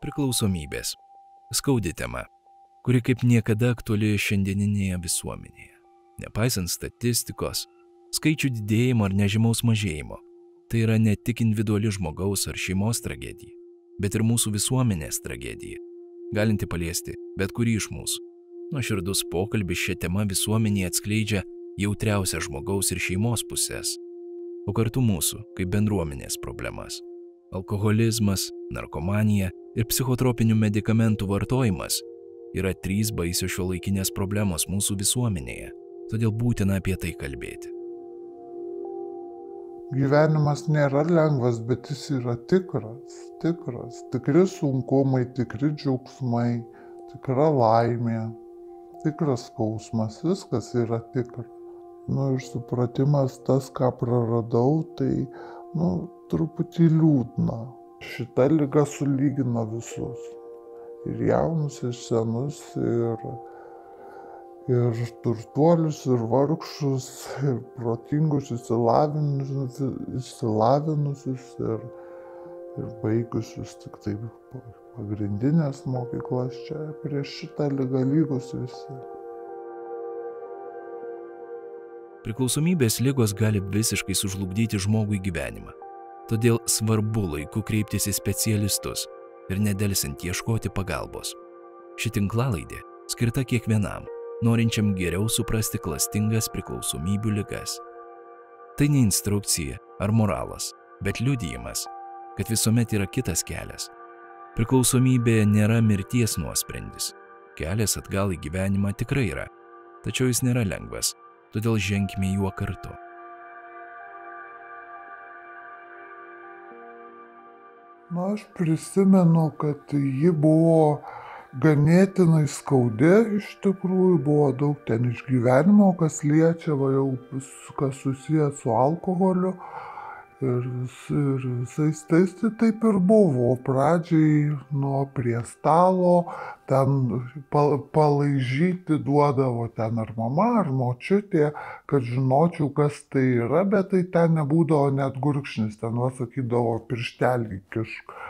Priklausomybės. Skaudi tema, kuri kaip niekada aktuali šiandieninėje visuomenėje. Nepaisant statistikos, skaičių didėjimo ar nežymaus mažėjimo, tai yra ne tik individuali žmogaus ar šeimos tragedija, bet ir mūsų visuomenės tragedija, galinti paliesti bet kurį iš mūsų. Nuoširdus pokalbis šią temą visuomenėje atskleidžia jautriausią žmogaus ir šeimos pusės, o kartu mūsų kaip bendruomenės problemas. Alkoholizmas, narkomanija ir psichotropinių medikamentų vartojimas yra trys baisios šio laikinės problemos mūsų visuomenėje, todėl būtina apie tai kalbėti. Gyvenimas nėra lengvas, bet jis yra tikras, tikras, tikri sunkumai, tikri džiaugsmai, tikra laimė, tikras skausmas, viskas yra tikra. Nu ir supratimas tas, ką praradau, tai, nu, truputį liūdna. Šita lyga sulygina visus. Ir jaunus, ir senus, ir ir turtuolius, ir vargšus, ir protingus, išsilavinusius, išsilavinusius ir, ir baigusius tik taip pagrindinės mokyklas čia prieš šitą lygą lygus visi. Priklausomybės lygos gali visiškai sužlugdyti žmogui gyvenimą. Todėl svarbu laiku kreiptis į specialistus ir nedelsint ieškoti pagalbos. Ši tinklalaidė skirta kiekvienam, norinčiam geriau suprasti klastingas priklausomybių ligas. Tai ne instrukcija ar moralas, bet liudijimas, kad visuomet yra kitas kelias. Priklausomybė nėra mirties nuosprendis. Kelias atgal į gyvenimą tikrai yra, tačiau jis nėra lengvas, todėl ženkime juo kartu. Na, aš prisimenu, kad ji buvo ganėtinai skaudi iš tikrųjų buvo daug ten išgyvenimo, kas liečia, va jau kas susijęs su alkoholiu ir, vis, ir visais tais tai taip ir buvo. Pradžiai nuo prie stalo ten palaižyti duodavo ten ar mama, ar močiutė, kad žinočiau, kas tai yra, bet tai ten nebūdavo net gurkšnis, ten vasakydavo pirštelį kišk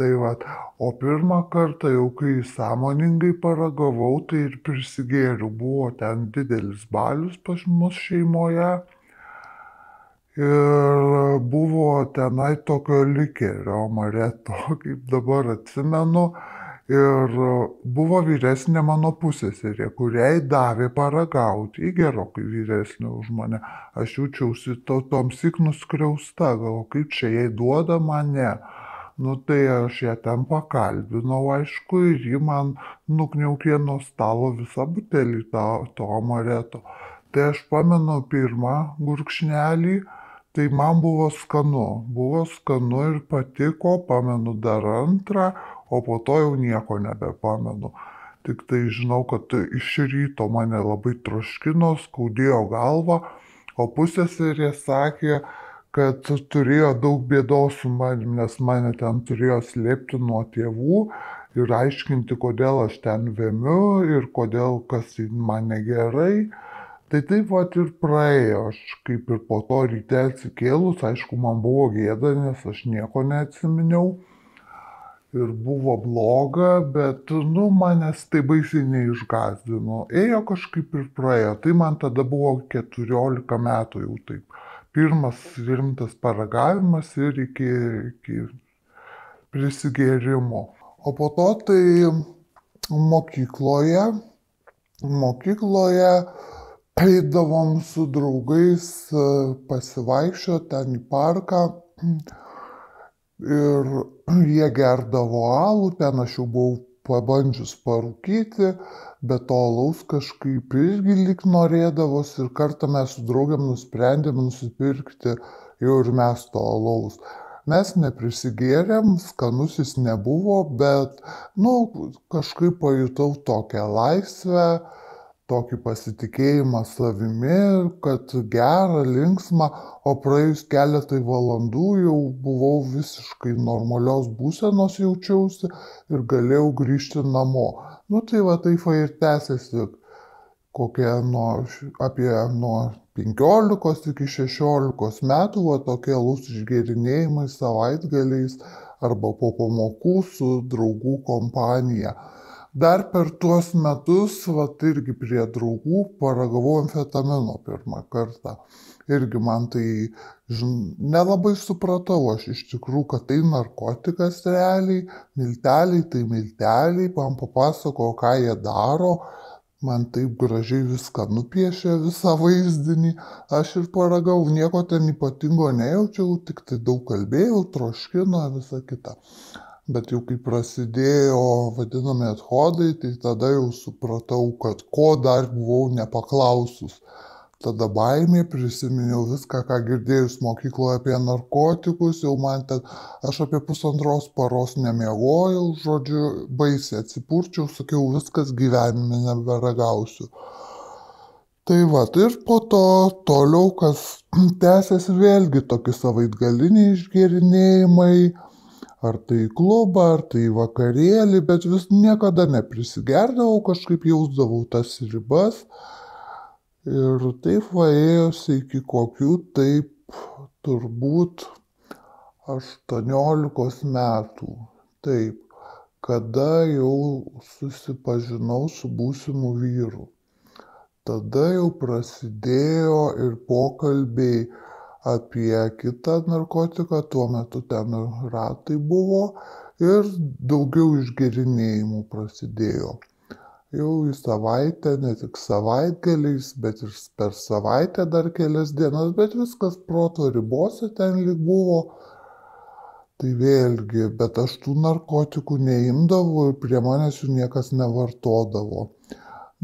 Tai va, o pirmą kartą jau kai sąmoningai paragavau, tai ir prisigėriau, buvo ten didelis balius pas mus šeimoje. Ir buvo tenai tokio likerio mareto, kaip dabar atsimenu. Ir buvo vyresnė mano pusėserė, kuriai davė paragauti, į gerokai vyresnė už mane. Aš jaučiausi to, tom sik nuskriausta, gal kaip čia jai duoda mane. Nu tai aš ją ten pakalbinau, aišku, ir ji man nukniaukė nuo stalo visą butelį to, to amareto. Tai aš pamenu pirmą gurkšnelį, tai man buvo skanu, buvo skanu ir patiko, pamenu dar antrą, o po to jau nieko nebepamenu. Tik tai žinau, kad iš ryto mane labai troškino, skaudėjo galva, o pusėserė sakė, kad turėjo daug bėdos su manim, nes mane ten turėjo slėpti nuo tėvų ir aiškinti, kodėl aš ten vėmiu ir kodėl kas man negerai. Tai taip pat ir praėjo, aš kaip ir po to ryte atsikėlus, aišku, man buvo gėda, nes aš nieko neatsiminiau ir buvo bloga, bet, nu, manęs tai baisiai neišgazdino. Ėjo kažkaip ir praėjo, tai man tada buvo 14 metų jau taip pirmas rimtas paragavimas ir iki, iki prisigėrimo. O po to tai mokykloje, mokykloje eidavom su draugais e, pasivaikščioti ten į parką. Ir jie gerdavo alų, ten aš jau buvau pabandžius parūkyti, bet to alaus kažkaip irgi lik norėdavosi ir kartą mes su draugiam nusprendėm nusipirkti jau ir mes to alaus. Mes neprisigėrėm, skanus jis nebuvo, bet, nu, kažkaip pajutau tokią laisvę, tokį pasitikėjimą savimi, kad gera, linksma, o praėjus keletai valandų jau buvau visiškai normalios būsenos jaučiausi ir galėjau grįžti namo. Nu tai va taip ir tęsiasi kokie nuo, apie nuo 15 iki 16 metų, va tokie lūs išgerinėjimai savaitgaliais arba po pamokų su draugų kompanija. Dar per tuos metus, va irgi prie draugų, paragavau amfetamino pirmą kartą. Irgi man tai, žin, nelabai supratau aš iš tikrųjų, kad tai narkotikas realiai, milteliai tai milteliai, man papasako, ką jie daro, man taip gražiai viską nupiešė, visą vaizdinį, aš ir paragau, nieko ten ypatingo nejaučiau, tik tai daug kalbėjau, troškino, visa kita bet jau kai prasidėjo vadinami athodai, tai tada jau supratau, kad ko dar buvau nepaklausus. Tada baimė, prisiminiau viską, ką girdėjus mokykloje apie narkotikus, jau man ten, aš apie pusantros paros nemiegojau, žodžiu, baisiai atsipurčiau, sakiau, viskas gyvenime neberagausiu. Tai va, ir po to toliau, kas tęsiasi vėlgi tokie savaitgaliniai išgerinėjimai, ar tai į klubą, ar tai į vakarėlį, bet vis niekada neprisigerdavau, kažkaip jausdavau tas ribas. Ir taip vaėjosi iki kokių taip turbūt 18 metų. Taip, kada jau susipažinau su būsimu vyru. Tada jau prasidėjo ir pokalbiai apie kitą narkotiką, tuo metu ten ratai buvo ir daugiau išgerinėjimų prasidėjo. Jau į savaitę, ne tik savaitgaliais, bet ir per savaitę dar kelias dienas, bet viskas proto ribose ten lyg buvo. Tai vėlgi, bet aš tų narkotikų neimdavau ir prie manęs jų niekas nevartodavo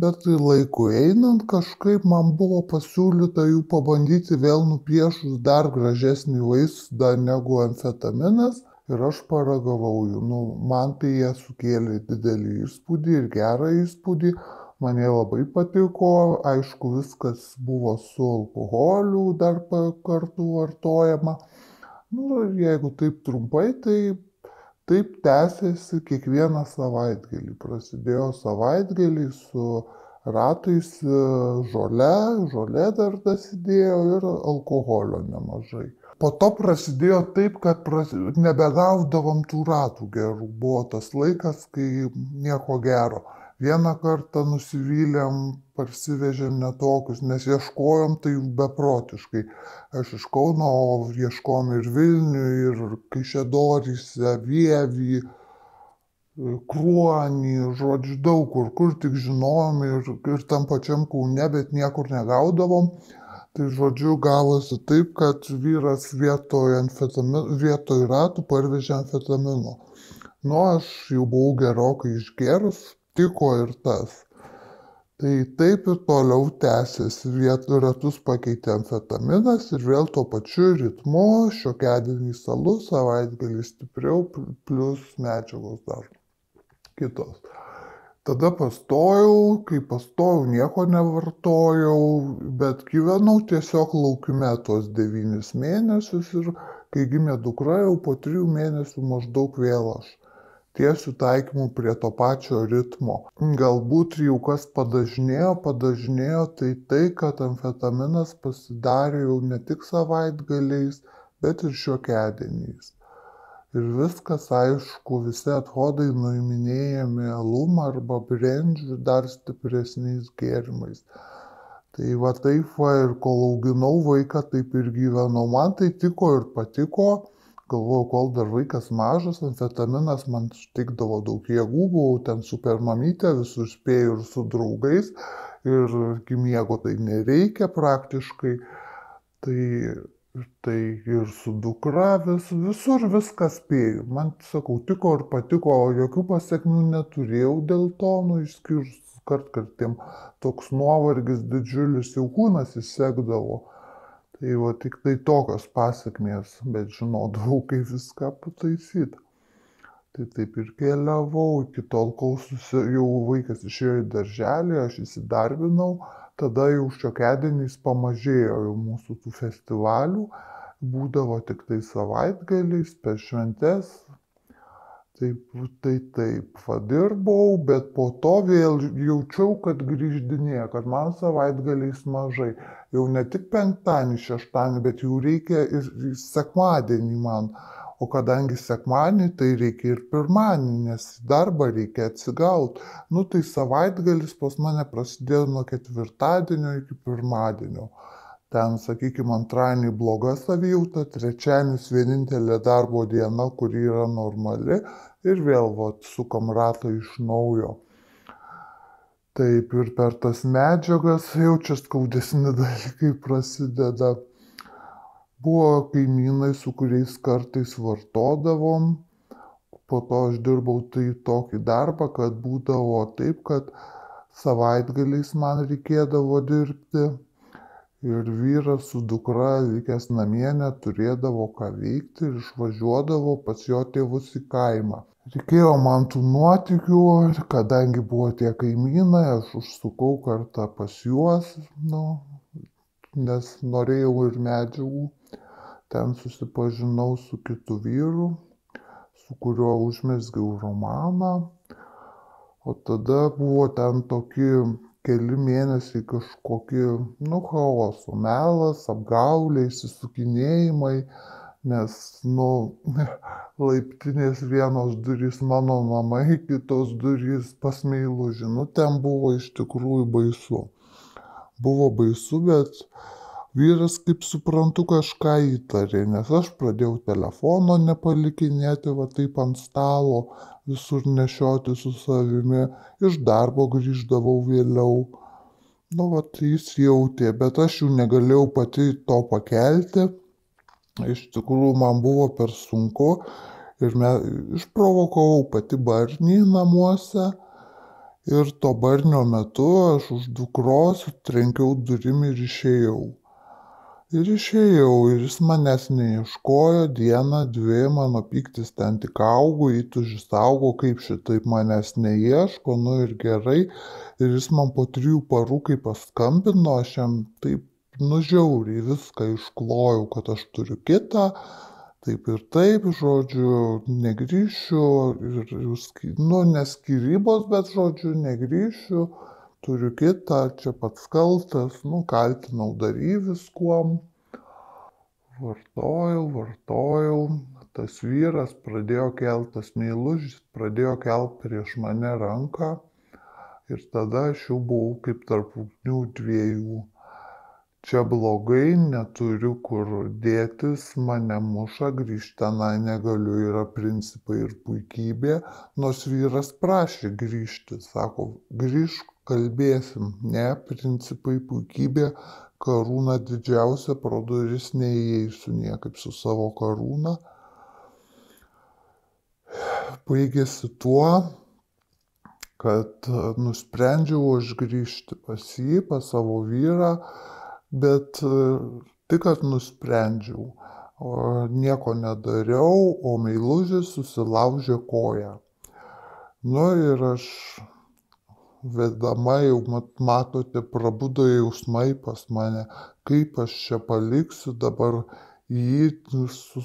bet laikui einant kažkaip man buvo pasiūlyta jų pabandyti vėl nupiešus dar gražesnį vaizdą negu amfetaminas ir aš paragavau jų. Nu, man tai jie sukėlė didelį įspūdį ir gerą įspūdį. Man jie labai patiko, aišku, viskas buvo su alkoholiu dar kartu vartojama. Nu, jeigu taip trumpai, tai taip tęsėsi kiekvieną savaitgalį. Prasidėjo savaitgaliai su ratais žole, žolė dar dasidėjo ir alkoholio nemažai. Po to prasidėjo taip, kad pras... nebegaudavom tų ratų gerų. Buvo tas laikas, kai nieko gero. Vieną kartą nusivylėm, parsivežėm netokius, nes ieškojom tai beprotiškai. Aš iš Kauno, o ieškom ir Vilnių, ir Kaišėdoryse, Vievį, Kruonį, žodžiu, daug kur, kur tik žinojom ir, ir tam pačiam Kaune, bet niekur negaudavom. Tai žodžiu, gavosi taip, kad vyras vietoj, vietoj ratų parvežė amfetamino. Nu, aš jau buvau gerokai išgerus, tiko ir tas. Tai taip ir toliau tęsiasi, vietų ratus pakeitė amfetaminas ir vėl tuo pačiu ritmu, šiokiadienį salus, savaitgalį stipriau, plus medžiagos dar kitos. Tada pastojau, kai pastojau, nieko nevartojau, bet gyvenau tiesiog laukime tuos devynis mėnesius ir kai gimė dukra, jau po trijų mėnesių maždaug vėl aš tiesiu taikymu prie to pačio ritmo. Galbūt jau kas padažnėjo, padažnėjo tai tai, kad amfetaminas pasidarė jau ne tik savaitgaliais, bet ir šiokiadieniais. Ir viskas aišku, visi athodai nuiminėjami alumą arba brendžių dar stipresniais gėrimais. Tai va taip va ir kol auginau vaiką, taip ir gyvenau. Man tai tiko ir patiko galvojau, kol dar vaikas mažas, amfetaminas man teikdavo daug jėgų, buvau ten super mamytė, visur spėjau ir su draugais, ir miego tai nereikia praktiškai. Tai, tai ir su dukra vis, visur viską spėjau. Man, sakau, tiko ir patiko, jokių pasiekmių neturėjau dėl to, nu, išskyrus kartkartėm toks nuovargis didžiulis, jau kūnas įsekdavo. Tai va tik tai tokios pasiekmės, bet žinodavau, kaip viską pataisyti. Tai taip ir keliavau iki tol, kol susi, jau vaikas išėjo į darželį, aš įsidarbinau, tada jau šiokedieniais pamažėjo jau mūsų tų festivalių, būdavo tik tai savaitgaliais, per šventes, Taip, tai taip, padirbau, bet po to vėl jaučiau, kad grįždinėja, kad man savaitgaliais mažai. Jau ne tik penktadienį, šeštadienį, bet jau reikia ir sekmadienį man. O kadangi sekmanį, tai reikia ir pirmanį, nes darbą reikia atsigauti. Nu tai savaitgalis pas mane prasidėjo nuo ketvirtadienio iki pirmadienio. Ten, sakykime, antradienį bloga savijauta, trečiadienis vienintelė darbo diena, kuri yra normali ir vėl vat, sukam ratą iš naujo. Taip ir per tas medžiagas jau čia skaudesni dalykai prasideda. Buvo kaimynai, su kuriais kartais vartodavom. Po to aš dirbau tai tokį darbą, kad būdavo taip, kad savaitgaliais man reikėdavo dirbti. Ir vyras su dukra likęs namie neturėdavo ką veikti ir išvažiuodavo pas jo tėvus į kaimą reikėjo man tų nuotykių ir kadangi buvo tie kaimynai, aš užsukau kartą pas juos, nu, nes norėjau ir medžiagų. Ten susipažinau su kitu vyru, su kuriuo užmesgiau romaną. O tada buvo ten tokie keli mėnesiai kažkokie, nu, chaoso, melas, apgaulė, įsisukinėjimai nes nu laiptinės vienos durys mano namai, kitos durys pas meilužį. Nu, ten buvo iš tikrųjų baisu. Buvo baisu, bet vyras, kaip suprantu, kažką įtarė, nes aš pradėjau telefono nepalikinėti, va taip ant stalo, visur nešioti su savimi, iš darbo grįždavau vėliau. Nu, va, jis jautė, bet aš jau negalėjau pati to pakelti iš tikrųjų man buvo per sunku ir me, išprovokavau pati barnį namuose. Ir to barnio metu aš už dukros trenkiau durim ir išėjau. Ir išėjau, ir jis manęs neieškojo, dieną, dvi, mano piktis ten tik augo, įtužis augo, kaip šitaip manęs neieško, nu ir gerai. Ir jis man po trijų parų, kai paskambino, aš jam taip nu žiauriai viską išklojau, kad aš turiu kitą, taip ir taip, žodžiu, negryšiu, ir, nu, neskirybos, bet, žodžiu, negryšiu, turiu kitą, čia pats kaltas, nu, kaltinau dary viskuom. Vartojau, vartojau, tas vyras pradėjo keltas meilužis, pradėjo kelt prieš mane ranką. Ir tada aš jau buvau kaip tarp ugnių dviejų. Čia blogai, neturiu kur dėtis, mane muša, grįžti tenai negaliu, yra principai ir puikybė, nors vyras prašė grįžti, sako, grįžk, kalbėsim, ne, principai puikybė, karūna didžiausia, pro duris neįeisiu niekaip su savo karūna. Baigėsi tuo, kad nusprendžiau aš grįžti pas jį, pas savo vyrą, bet e, tik kad nusprendžiau, nieko nedariau, o meilužis susilaužė koją. Nu ir aš vedama jau mat, matote, prabudo jausmai pas mane, kaip aš čia paliksiu dabar jį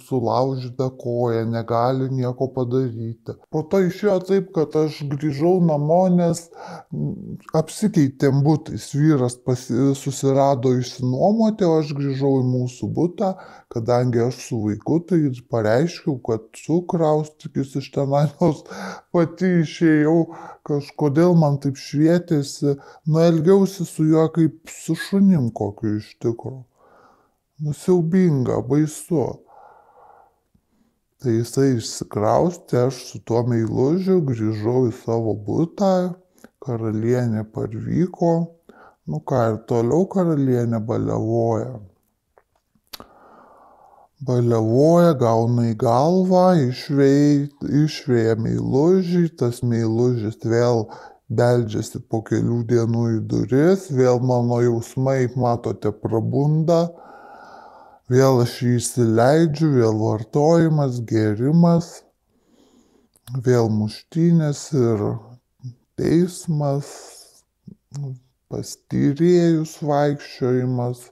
sulaužyta koja, negali nieko padaryti. Po to išėjo taip, kad aš grįžau namo, nes apsikeitėm būtais. Vyras pasi, susirado išsinuomoti, o aš grįžau į mūsų būtą, kadangi aš su vaiku, tai pareiškiau, kad sukraustykis iš tenainos pati išėjau, kažkodėl man taip švietėsi, nu elgiausi su juo kaip su šunim kokiu iš tikrųjų nu siaubinga, baisu. Tai jisai išsikraustė, aš su tuo meilužiu grįžau į savo būtą, karalienė parvyko, nu ką ir toliau karalienė balevoja. Balevoja, gauna į galvą, išvėja meilužį, tas meilužis vėl beldžiasi po kelių dienų į duris, vėl mano jausmai, matote, prabunda Vėl aš jį įsileidžiu, vėl vartojimas, gėrimas, vėl muštynės ir teismas, pas tyrėjus vaikščiojimas.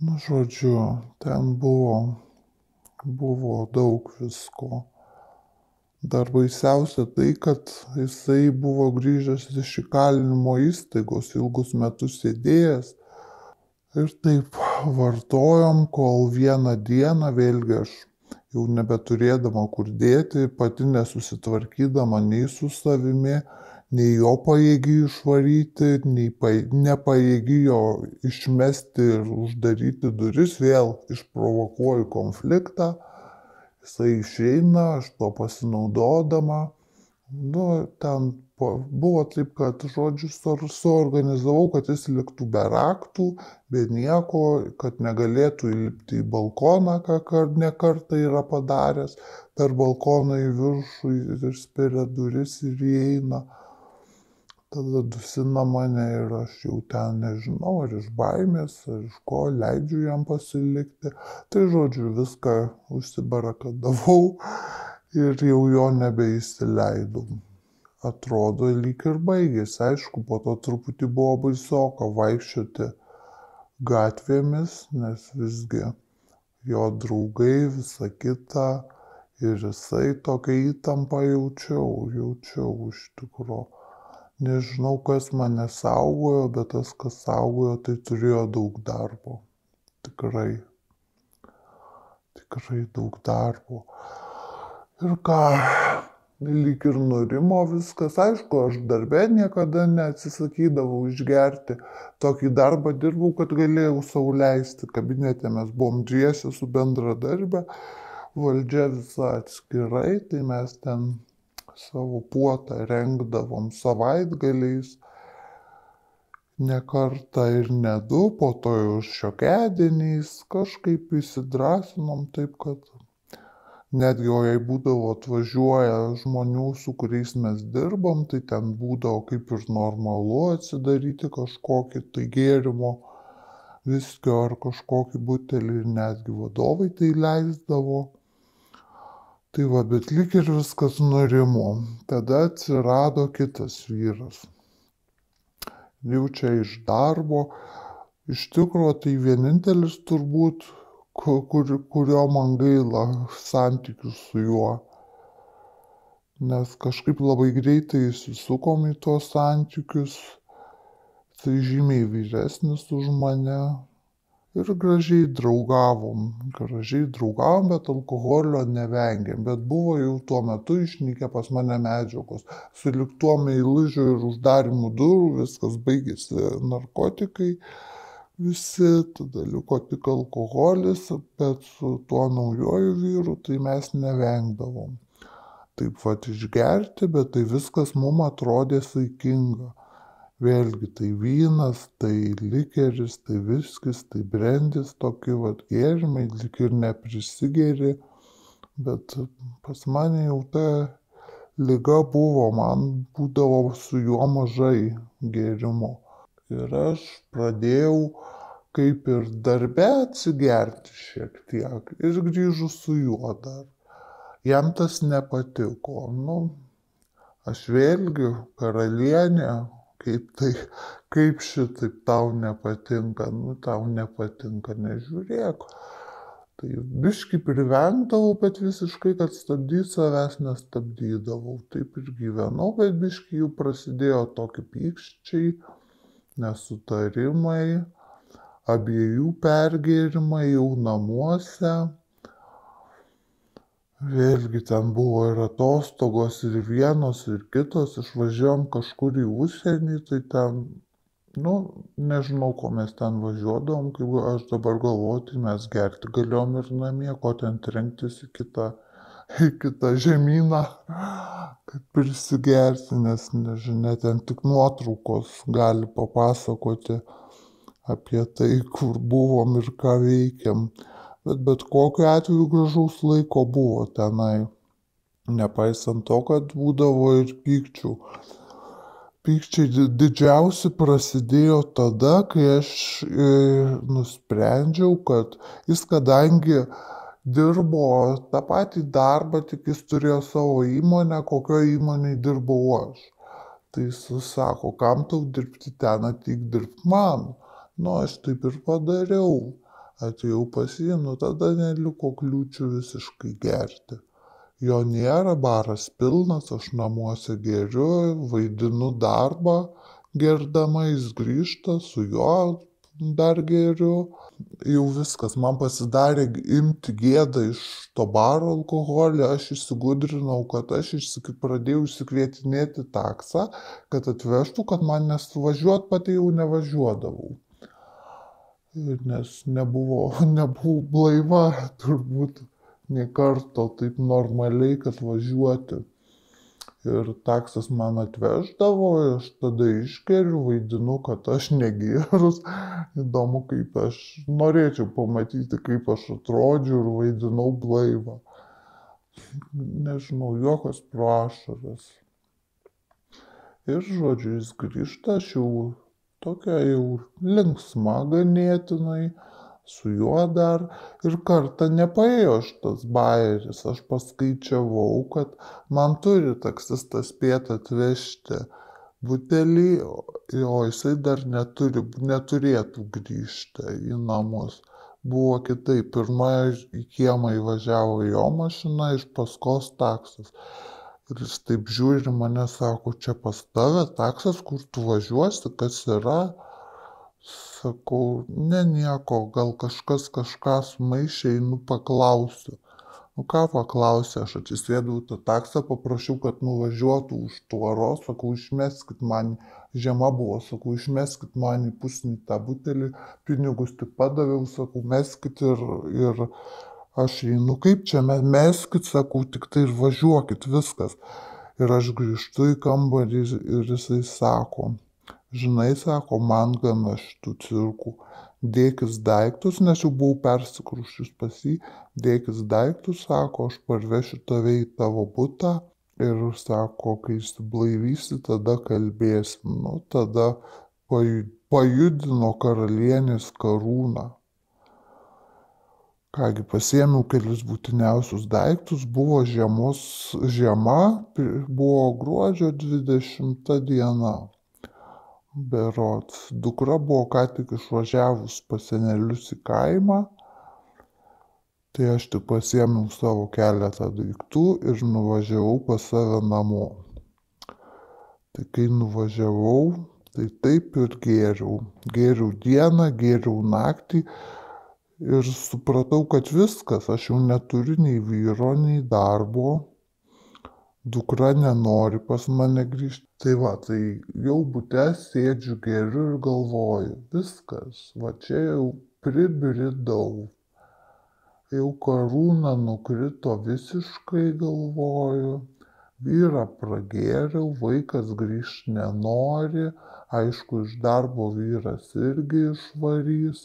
Nu, žodžiu, ten buvo, buvo daug visko. Dar baisiausia tai, kad jisai buvo grįžęs iš įkalinimo įstaigos, ilgus metus sėdėjęs Ir taip vartojom, kol vieną dieną vėlgi aš jau nebeturėdama kur dėti, pati nesusitvarkydama nei su savimi, nei jo pajėgi išvaryti, nei pa, nepajėgi jo išmesti ir uždaryti duris, vėl išprovokuoju konfliktą, jisai išeina, aš to pasinaudodama, nu, ten buvo taip, kad, žodžiu, suorganizavau, kad jis liktų be raktų, be nieko, kad negalėtų įlipti į balkoną, ką ne kartą yra padaręs, per balkoną į viršų ir spiria duris ir įeina. Tada dusina mane ir aš jau ten nežinau, ar iš baimės, ar iš ko leidžiu jam pasilikti. Tai žodžiu, viską užsibarakadavau ir jau jo nebeįsileidau atrodo lyg ir baigėsi. Aišku, po to truputį buvo baisoka vaikščioti gatvėmis, nes visgi jo draugai, visa kita ir jisai tokią įtampą jaučiau, jaučiau iš tikrųjų. Nežinau, kas mane saugojo, bet tas, kas saugojo, tai turėjo daug darbo. Tikrai. Tikrai daug darbo. Ir ką, lyg ir nurimo viskas. Aišku, aš darbę niekada neatsisakydavau išgerti. Tokį darbą dirbau, kad galėjau sauliaisti. Kabinete mes buvom dviesi su bendradarbė, valdžia visa atskirai, tai mes ten savo puotą rengdavom savaitgaliais. Ne kartą ir ne du, po to jau šiokedieniais kažkaip įsidrasinom taip, kad netgi o jei būdavo atvažiuoja žmonių, su kuriais mes dirbam, tai ten būdavo kaip ir normalu atsidaryti kažkokį tai gėrimo viskio ar kažkokį butelį ir netgi vadovai tai leisdavo. Tai va, bet lik ir viskas nurimo. Tada atsirado kitas vyras. Jau čia iš darbo. Iš tikrųjų, tai vienintelis turbūt kur, kurio man gaila santykių su juo. Nes kažkaip labai greitai įsisukom į tuos santykius. Tai žymiai vyresnis už mane. Ir gražiai draugavom, gražiai draugavom, bet alkoholio nevengėm. Bet buvo jau tuo metu išnykę pas mane medžiagos. Suliktuo meilužiu ir uždarimu durų viskas baigėsi narkotikai visi, tada liko tik alkoholis, bet su tuo naujoju vyru tai mes nevengdavom. Taip pat išgerti, bet tai viskas mums atrodė saikinga. Vėlgi tai vynas, tai likeris, tai viskis, tai brandis, tokie vad gėrimai, lik ir neprisigeri, bet pas mane jau ta lyga buvo, man būdavo su juo mažai gėrimo. Ir aš pradėjau kaip ir darbe atsigerti šiek tiek ir grįžus su juo dar. Jam tas nepatiko. Nu, aš vėlgi karalienė, kaip tai, kaip šitaip tau nepatinka, nu tau nepatinka, nežiūrėk. Tai biški privengdavau, bet visiškai, kad stabdyti savęs nestabdydavau. Taip ir gyvenau, bet biški jau prasidėjo tokie pykščiai nesutarimai, abiejų pergėrimai jau namuose. Vėlgi ten buvo ir atostogos, ir vienos, ir kitos, išvažiuojam kažkur į užsienį, tai ten, nu, nežinau, ko mes ten važiuodavom, kaip aš dabar galvoju, tai mes gerti galėjom ir namie, ko ten trenktis į kitą, į kitą žemyną, kad prisigerti, nes nežinia, ten tik nuotraukos gali papasakoti apie tai, kur buvom ir ką veikiam. Bet bet kokiu atveju gražaus laiko buvo tenai. Nepaisant to, kad būdavo ir pykčių. Pykčiai didžiausi prasidėjo tada, kai aš e, nusprendžiau, kad jis kadangi dirbo tą patį darbą, tik jis turėjo savo įmonę, kokio įmonėje dirbau aš. Tai jis sako, kam tau dirbti ten, ateik dirbti man. Nu, aš taip ir padariau. Atėjau pas jį, nu tada neliko kliūčių visiškai gerti. Jo nėra, baras pilnas, aš namuose geriu, vaidinu darbą, gerdama jis grįžta, su juo dar geriu. Jau viskas, man pasidarė imti gėdą iš to baro alkoholį, aš įsigudrinau, kad aš išsik... pradėjau išsikvietinėti taksą, kad atvežtų, kad man nesuvažiuot pati jau nevažiuodavau. Nes nebuvo, nebuvau blaiva turbūt nei karto taip normaliai, kad važiuoti ir taksas man atveždavo, aš tada išgeriu, vaidinu, kad aš negėrus. Įdomu, kaip aš norėčiau pamatyti, kaip aš atrodžiu ir vaidinau blaivą. Nežinau, jokios prašaras. Ir žodžiu, jis grįžta, aš jau tokia jau linksma ganėtinai su juo dar ir kartą nepaėjo šitas bajeris. Aš paskaičiavau, kad man turi taksistas spėt atvežti butelį, o jisai dar neturi, neturėtų grįžti į namus. Buvo kitaip. Pirmą į kiemą įvažiavo jo mašina, iš paskos taksas. Ir jis taip žiūri mane, sako, čia pas tave taksas, kur tu važiuosi, kas yra sakau ne nieko gal kažkas kažką sumaišė einu paklausiu. Nu ką paklausi aš atsisėdau tą taksą paprašiau kad nuvažiuotų už tvoros sakau išmeskit man žiema buvo sakau išmeskit man į pusnį tą butelį pinigus tik padaviau sakau meskit ir ir aš einu kaip čia me meskit sakau tiktai ir važiuokit viskas. Ir aš grįžtu į kambarį ir jisai sako žinai sako man gana šitų cirkų. Dėkis daiktus nes jau buvau persikrausčius pas jį. Dėkis daiktus sako aš parvešiu tave į tavo butą. Ir sako kai išsiblaivysi tada kalbėsim. Nu tada paju pajudino karalienės karūną. Kągi, pasiėmiau kelis būtiniausius daiktus, buvo žiemos, žiema, buvo gruodžio 20 diena berods dukra buvo ką tik išvažiavus pas senelius į kaimą tai aš tik pasiėmiau savo keletą daiktų ir nuvažiavau pas save namo. Tai kai nuvažiavau, tai taip ir gėriau. Gėriau dieną, gėriau naktį ir supratau, kad viskas, aš jau neturiu nei vyro, nei darbo, dukra nenori pas mane grįžti. Tai va, tai jau būte sėdžiu geriu ir galvoju, viskas, va čia jau pribridau. Jau karūna nukrito visiškai galvoju, vyrą pragėriau, vaikas grįžti nenori, aišku, iš darbo vyras irgi išvarys.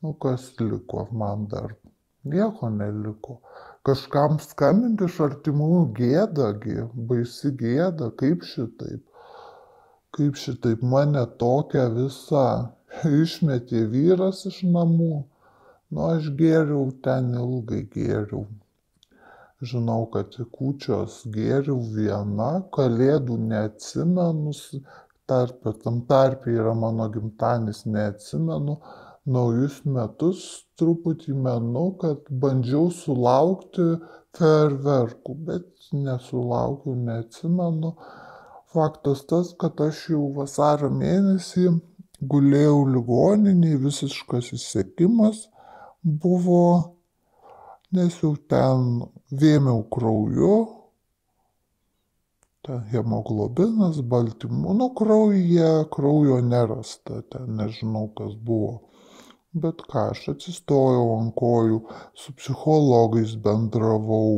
Nu, kas liko man dar? Nieko neliko kažkam skambint iš artimųjų gėda gi, baisi gėda, kaip šitaip, kaip šitaip mane tokią visą išmetė vyras iš namų, nu aš gėriau ten ilgai gėriau. Žinau, kad kūčios gėriau viena, kalėdų neatsimenu, tarp, tam tarp yra mano gimtanis, neatsimenu, naujus metus truputį menu, kad bandžiau sulaukti ferverkų, bet nesulaukiu, neatsimenu. Faktas tas, kad aš jau vasario mėnesį gulėjau ligoniniai, visiškas įsiekimas buvo, nes jau ten vėmiau krauju, ten hemoglobinas, baltymų, nu kraujyje, kraujo nerasta, ten nežinau kas buvo bet ką aš atsistojau ant kojų, su psichologais bendravau,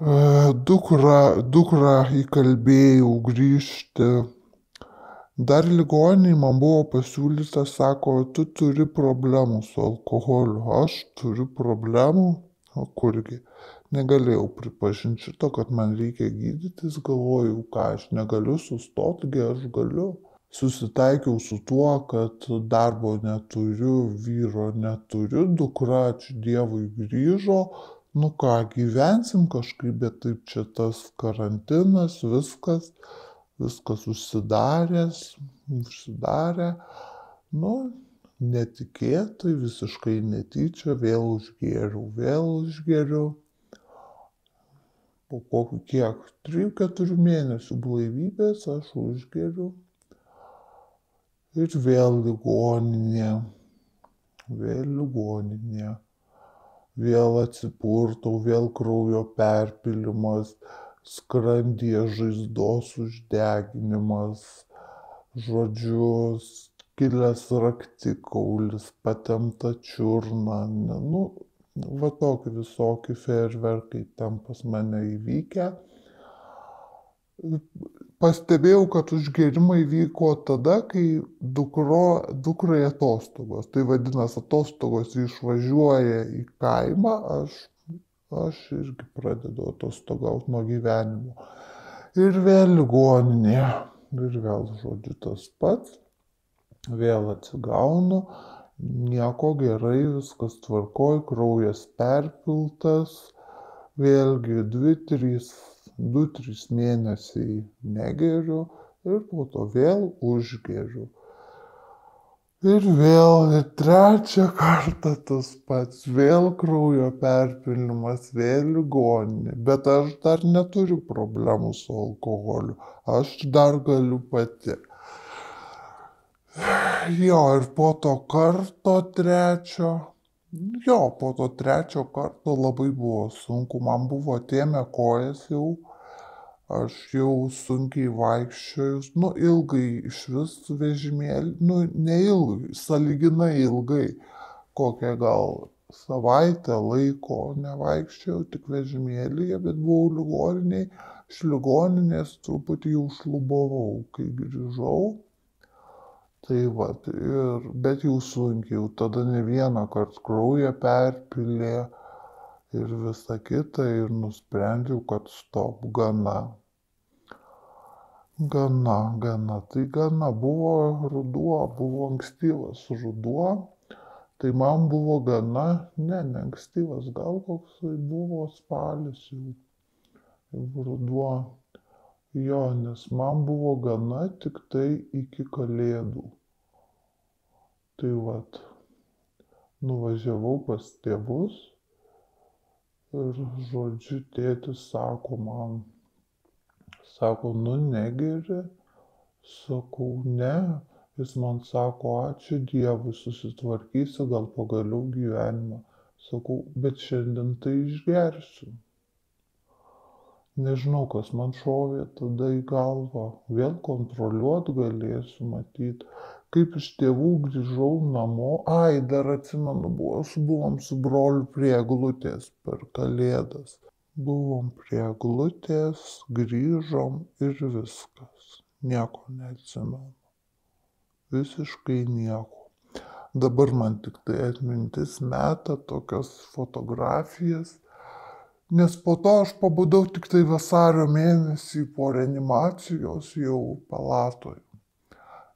e, dukrą, dukrą įkalbėjau grįžti. Dar ligoniai man buvo pasiūlyta, sako, tu turi problemų su alkoholiu, aš turiu problemų, o kurgi. Negalėjau pripažinti šito, kad man reikia gydytis, galvojau, ką aš negaliu sustoti, aš galiu susitaikiau su tuo, kad darbo neturiu, vyro neturiu, dukra, ačiū Dievui, grįžo, nu ką, gyvensim kažkaip, bet taip čia tas karantinas, viskas, viskas užsidaręs, užsidarė, nu, netikėtai, visiškai netyčia, vėl užgėriau, vėl užgėriau. Po kokių kiek, 3-4 mėnesių blaivybės aš užgėriau Ir vėl ligoninė, vėl ligoninė, vėl atsipurtau, vėl kraujo perpilimas, skrandyje žaizdos uždeginimas, žodžiu, kilęs raktikaulis, patemta čiurna, ne, nu, va tokie visokie fejerverkai ten pas mane įvykę. Pastebėjau, kad užgerimai vyko tada, kai dukro, dukrai atostogos. Tai vadinasi, atostogos išvažiuoja į kaimą, aš, aš irgi pradedu atostogauti nuo gyvenimo. Ir vėl ligoninė, ir vėl žodžiu tas pats, vėl atsigaunu, nieko gerai, viskas tvarkoj, kraujas perpiltas, vėlgi 2-3 mėnesiai negeriu ir po to vėl užgeriu. Ir vėl, ir trečią kartą tas pats, vėl kraujo perpilimas, vėl ligoninė, bet aš dar neturiu problemų su alkoholiu, aš dar galiu pati. Jo, ir po to karto trečio, jo, po to trečio karto labai buvo sunku, man buvo atėmę kojas jau, aš jau sunkiai vaikščiojus, nu ilgai iš vis vežimėlį, nu neilgai, saliginai ilgai, kokią gal savaitę laiko nevaikščiojau, tik vežimėlyje, bet buvau ligoniniai, iš ligoninės truputį jau šlubavau, kai grįžau. Tai va, ir, bet jau sunkiai, tada ne vieną kartą kraują perpilė ir visa kita ir nusprendžiau, kad stop gana. Gana, gana, tai gana buvo ruduo, buvo ankstyvas ruduo, tai man buvo gana, ne, ne ankstyvas, gal koks buvo spalis jau, jau ruduo. Jo, nes man buvo gana tik tai iki kalėdų. Tai vad, nuvažiavau pas tėvus ir, žodžiu, tėtis sako man, Sako, nu negeri. Sakau, ne. Jis man sako, ačiū Dievui, susitvarkysiu gal pagaliau gyvenimą. Sakau, bet šiandien tai išgersiu. Nežinau, kas man šovė tada į galvą. Vėl kontroliuot galėsiu matyti. Kaip iš tėvų grįžau namo. Ai, dar atsimenu, buvo, buvom su broliu prie glutės per kalėdas. Buvom prie eglutės, grįžom ir viskas. Nieko neatsimenu. Visiškai nieko. Dabar man tik tai atmintis meta tokias fotografijas, nes po to aš pabudau tik tai vasario mėnesį po reanimacijos jau palatoje.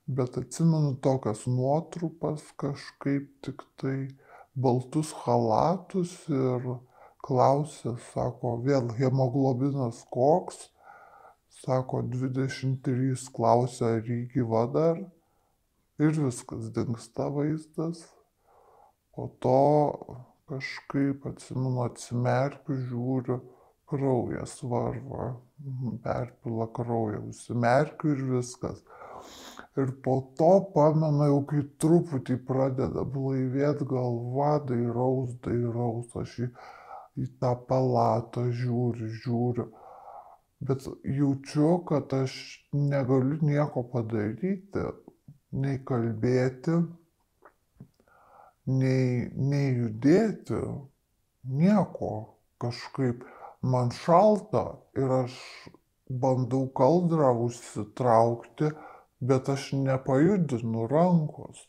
Bet atsimenu tokias nuotrupas kažkaip tik tai baltus halatus ir klausia, sako, vėl hemoglobinas koks, sako, 23 klausia, ar jį gyva dar. Ir viskas dinksta vaizdas. Po to kažkaip atsimenu, atsimerkiu, žiūriu, kraujas varva, perpila kraują, užsimerkiu ir viskas. Ir po to pamenu, jau kai truputį pradeda blaivėti galva, dairaus, dairaus, aš jį į tą palatą žiūriu, žiūriu, bet jaučiu, kad aš negaliu nieko padaryti, nei kalbėti, nei, nei judėti, nieko kažkaip man šalta ir aš bandau kaldrą užsitraukti, bet aš nepajudinu rankos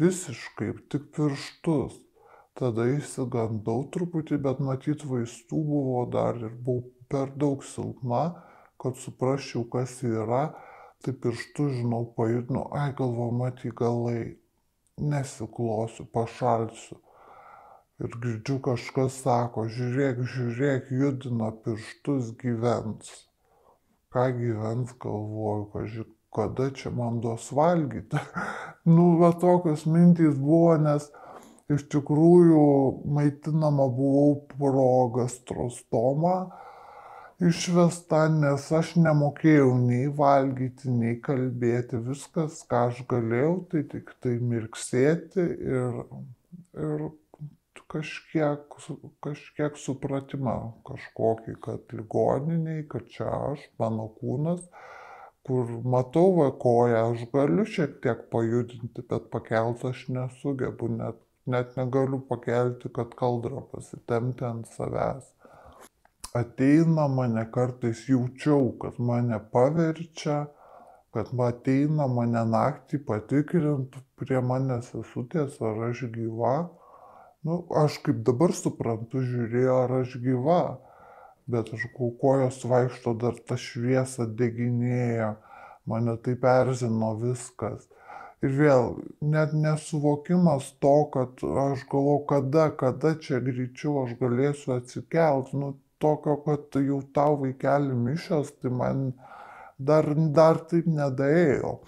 visiškai, tik pirštus. Tada įsigandau truputį, bet matyt vaistų buvo dar ir buvau per daug silpna, kad suprasčiau, kas yra. Tai pirštų, žinau, pajudinu, ai galvo, maty galai, nesiklosiu, pašalsiu. Ir girdžiu kažkas sako, žiūrėk, žiūrėk, judina pirštus gyvens. Ką gyvens, galvoju, kažkaip, kada čia man duos valgyti. nu, va tokios mintys buvo, nes iš tikrųjų maitinama buvau pro gastrostomą išvesta, nes aš nemokėjau nei valgyti, nei kalbėti. Viskas, ką aš galėjau, tai tik tai mirksėti ir, ir kažkiek, kažkiek supratimą kažkokį, kad ligoniniai, kad čia aš, mano kūnas, kur matau va koją, aš galiu šiek tiek pajudinti, bet pakelti aš nesugebu, net, net negaliu pakelti, kad kaldrą pasitemti ant savęs ateina mane kartais jaučiau, kad mane paverčia, kad ateina mane naktį patikrint prie manęs sesutės, ar aš gyva. Nu, aš kaip dabar suprantu, žiūrėjo, ar aš gyva, bet aš kojos vaikšto dar tą šviesą deginėja, mane taip erzino viskas. Ir vėl, net nesuvokimas to, kad aš galvoju, kada, kada čia greičiau aš galėsiu atsikelti, nu, tokio, kad jau tau vaikeli mišios, tai man dar, dar taip nedaėjo.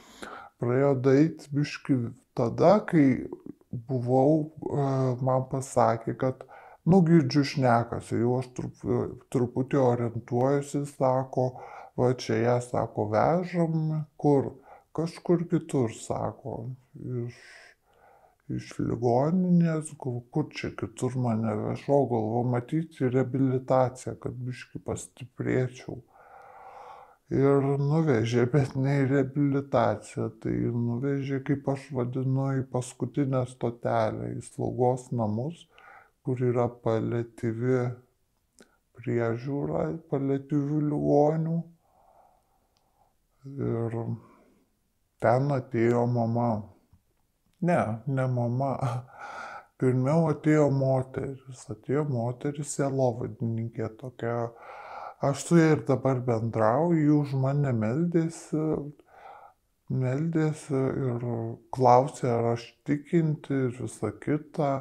Praėjo daryti biški tada, kai buvau, e, man pasakė, kad, nu, girdžiu šnekasi, jau aš trup, truputį orientuojuosi, sako, va čia ją, sako, vežam, kur, kažkur kitur, sako, iš iš ligoninės, kur čia kitur mane vežo, galvo matyti reabilitaciją, kad biški pastiprėčiau. Ir nuvežė, bet ne į reabilitaciją, tai nuvežė, kaip aš vadinu, į paskutinę stotelę, į slaugos namus, kur yra paliatyvi priežiūra, paliatyvių ligonių. Ir ten atėjo mama Ne, ne mama. Pirmiau atėjo moteris, atėjo moteris sielovadininkė tokia. Aš su ja ir dabar bendrauju, už mane meldėsi, meldėsi ir klausė, ar aš tikinti ir visa kita.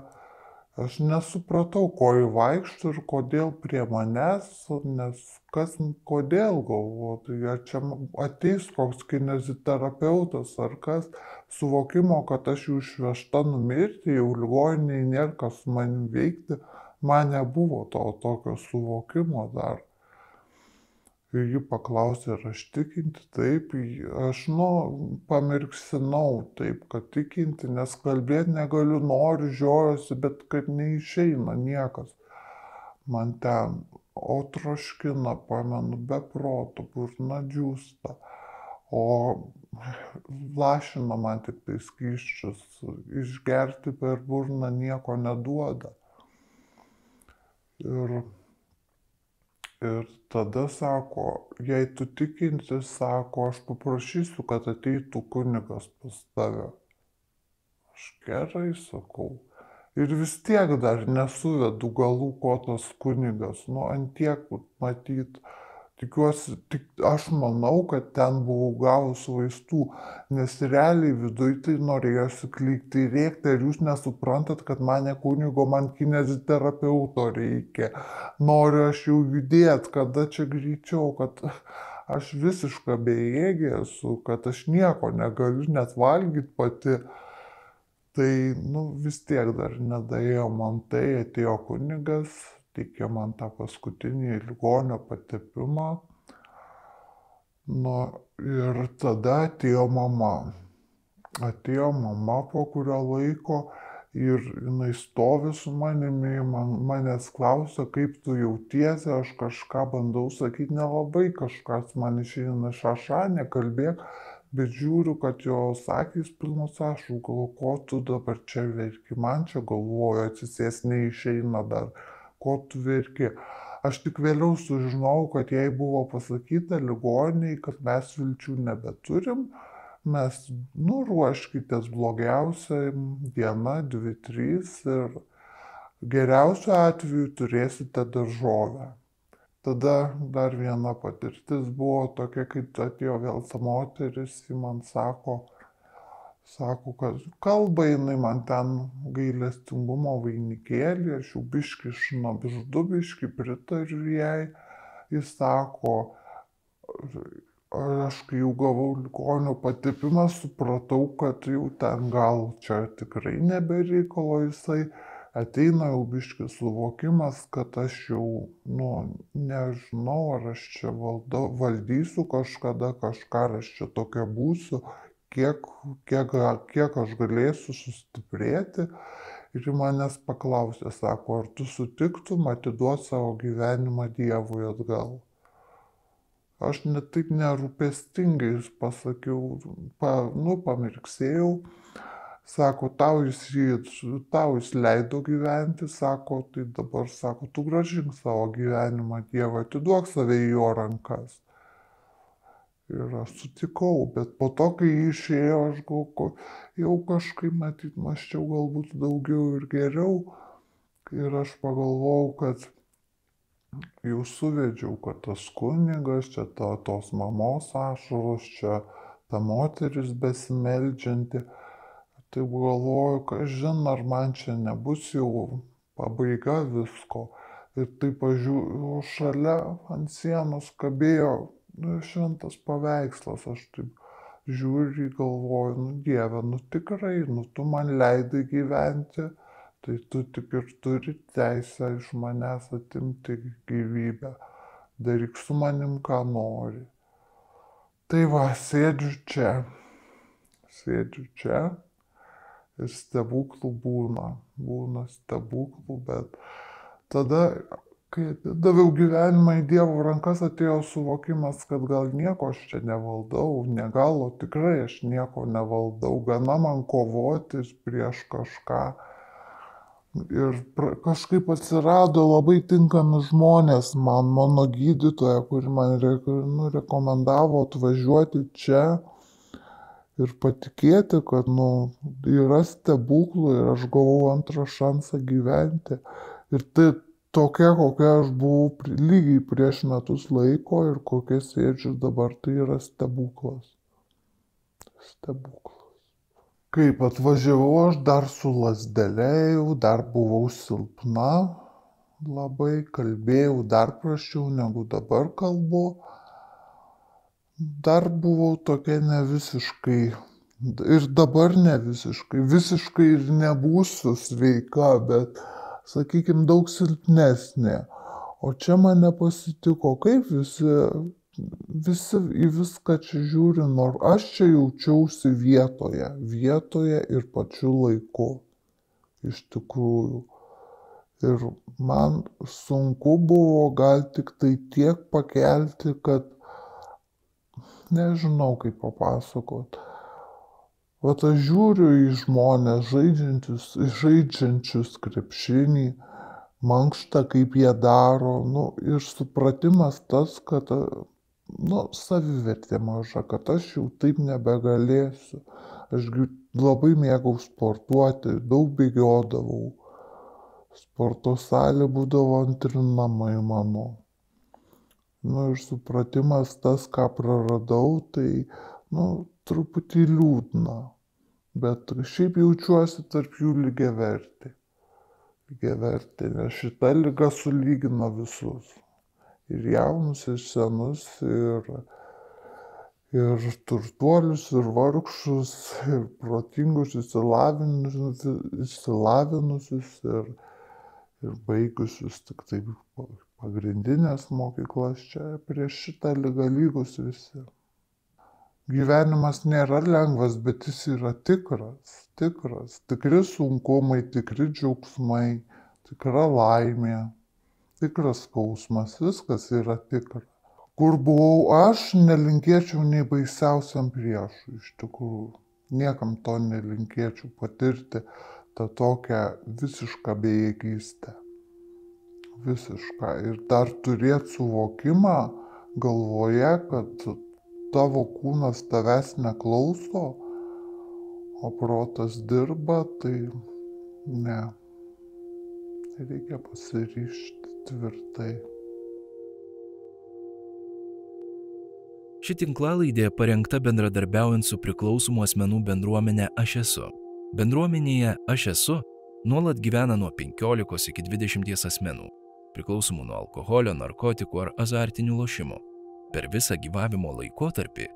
Aš nesupratau, ko jį vaikšto ir kodėl prie manęs, nes kas, kodėl galvoju, tai ar čia ateis koks kineziterapeutas ar kas, suvokimo, kad aš jau išvežta numirti, jau ligoniniai nėra kas man veikti, man nebuvo to tokio suvokimo dar. Ir ji paklausė, ar aš tikinti, taip, aš, nu, pamirksinau taip, kad tikinti, nes kalbėti negaliu, noriu, žiojosi, bet kad neišeina niekas man ten, o troškina, pamenu, be proto, burna džiūsta, o lašina man tik tai skyščius, išgerti per burną nieko neduoda. Ir Ir tada sako, jei tu tikinti, sako, aš paprašysiu, kad ateitų kunigas pas tave. Aš gerai sakau. Ir vis tiek dar nesuvedu galų, ko tas kunigas, nu, antiek matyt, Tikiuosi, tik aš manau, kad ten buvau gavus vaistų, nes realiai viduje tai norėjosi klykti ir rėkti, ar jūs nesuprantat, kad mane kunigo, man kineziterapeuto reikia. Noriu aš jau judėti, kada čia greičiau, kad aš visiškai bejėgė esu, kad aš nieko negaliu net valgyti pati. Tai, nu, vis tiek dar nedaėjo man tai, atėjo kunigas, teikė man tą paskutinį ligonio patepimą. Nu, ir tada atėjo mama. Atėjo mama po kurio laiko ir jinai stovi su manimi, man, manęs klausia, kaip tu jautiesi, aš kažką bandau sakyti, nelabai kažkas man išeina šaša, nekalbėk, bet žiūriu, kad jos akys pilnos ašų, galvoju, ko tu dabar čia verki, man čia galvoju, atsisės neišeina dar ko tu verki. Aš tik vėliau sužinojau, kad jai buvo pasakyta ligoniai, kad mes vilčių nebeturim, mes nuruoškitės blogiausia diena, dvi, trys ir geriausiu atveju turėsite daržovę. Tada dar viena patirtis buvo tokia, kai atėjo vėl ta moteris, ji man sako, Sako, kad kalba jinai man ten gailestingumo vainikėlį, aš jau biški šnabždu, biški pritariu jai. Jis sako, aš kai jau gavau ligonio patipimą, supratau, kad jau ten gal čia tikrai nebereikalo jisai ateina jau biškis suvokimas, kad aš jau, nu, nežinau, ar aš čia valdo, valdysiu kažkada kažką, ar aš čia tokia būsiu, kiek, kiek, kiek aš galėsiu sustiprėti. Ir manęs paklausė, sako, ar tu sutiktum atiduoti savo gyvenimą Dievui atgal. Aš net taip nerūpestingai pasakiau, pa, nu, pamirksėjau, Sako, tau jis, tau jis leido gyventi, sako, tai dabar, sako, tu gražink savo gyvenimą Dievą, atiduok save į jo rankas. Ir aš sutikau, bet po to, kai išėjo, aš gal, jau kažkaip matyt, maščiau galbūt daugiau ir geriau. Ir aš pagalvojau, kad jau suvedžiau, kad tas kunigas, čia ta, tos mamos ašaros, čia ta moteris besimeldžianti taip galvoju, kažin ar man čia nebus jau pabaiga visko. Ir taip pažiūrėjau, šalia ant sienos kabėjo nu, šventas paveikslas, aš taip žiūriu, galvoju, nu Dieve, nu tikrai, nu tu man leidai gyventi, tai tu tik ir turi teisę iš manęs atimti gyvybę. Daryk su manim, ką nori. Tai va, sėdžiu čia. Sėdžiu čia ir stebuklų būna, būna stebuklų, bet tada, kai daviau gyvenimą į Dievo rankas, atėjo suvokimas, kad gal nieko aš čia nevaldau, negal, o tikrai aš nieko nevaldau, gana man kovoti prieš kažką. Ir kažkaip atsirado labai tinkami žmonės, man mano gydytoja, kuri man nu, rekomendavo atvažiuoti čia ir patikėti, kad nu, yra stebuklų ir aš gavau antrą šansą gyventi. Ir tai tokia, kokia aš buvau lygiai prieš metus laiko ir kokia sėdžiu dabar, tai yra stebuklas. Stebuklas. Kaip atvažiavau aš dar su lasdelėjau, dar buvau silpna, labai kalbėjau dar prašiau negu dabar kalbu dar buvau tokia ne visiškai ir dabar ne visiškai, visiškai ir nebūsiu sveika, bet, sakykime, daug silpnesnė. O čia mane pasitiko, kaip visi, visi į viską čia žiūri, nors aš čia jaučiausi vietoje, vietoje ir pačiu laiku. Iš tikrųjų. Ir man sunku buvo gal tik tai tiek pakelti, kad nežinau kaip papasakot. Vat aš žiūriu į žmonės žaidžiančius, žaidžiančius krepšinį, mankštą, kaip jie daro, nu, ir supratimas tas, kad, nu, savivertė maža, kad aš jau taip nebegalėsiu. Aš labai mėgau sportuoti, daug bėgiodavau. Sporto salė būdavo antri namai mano nu ir supratimas tas, ką praradau, tai, nu, truputį liūdna. Bet šiaip jaučiuosi tarp jų. Lygiai verti, nes šita lyga sulygina visus. Ir jaunus, ir senus, ir, ir turtuolius, ir vargšus, ir protingus, išsilavinusius, ir, ir baigusius tik taip pagrindines mokyklas čia prieš šitą lygą lygus visi. Gyvenimas nėra lengvas, bet jis yra tikras, tikras, tikri sunkumai, tikri džiaugsmai, tikra laimė, tikras skausmas, viskas yra tikra. Kur buvau aš, nelinkėčiau nei baisiausiam priešui, iš tikrųjų. Niekam to nelinkėčiau patirti tą tokią visišką bejėgystę visišką ir dar turėt suvokimą galvoje, kad tavo kūnas tavęs neklauso, o protas dirba, tai ne. Reikia pasiryšti tvirtai. Ši tinklalaidė parengta bendradarbiaujant su priklausomų asmenų bendruomenė Aš esu. Bendruomenėje Aš esu nuolat gyvena nuo 15 iki 20 asmenų priklausomų nuo alkoholio, narkotikų ar azartinių lošimų. Per visą gyvavimo laikotarpį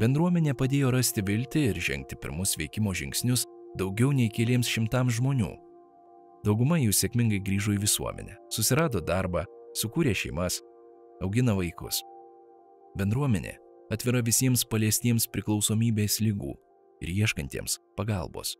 bendruomenė padėjo rasti viltį ir žengti pirmus veikimo žingsnius daugiau nei keliems šimtams žmonių. Dauguma jų sėkmingai grįžo į visuomenę, susirado darbą, sukūrė šeimas, augina vaikus. Bendruomenė atvira visiems paliestiems priklausomybės lygų ir ieškantiems pagalbos.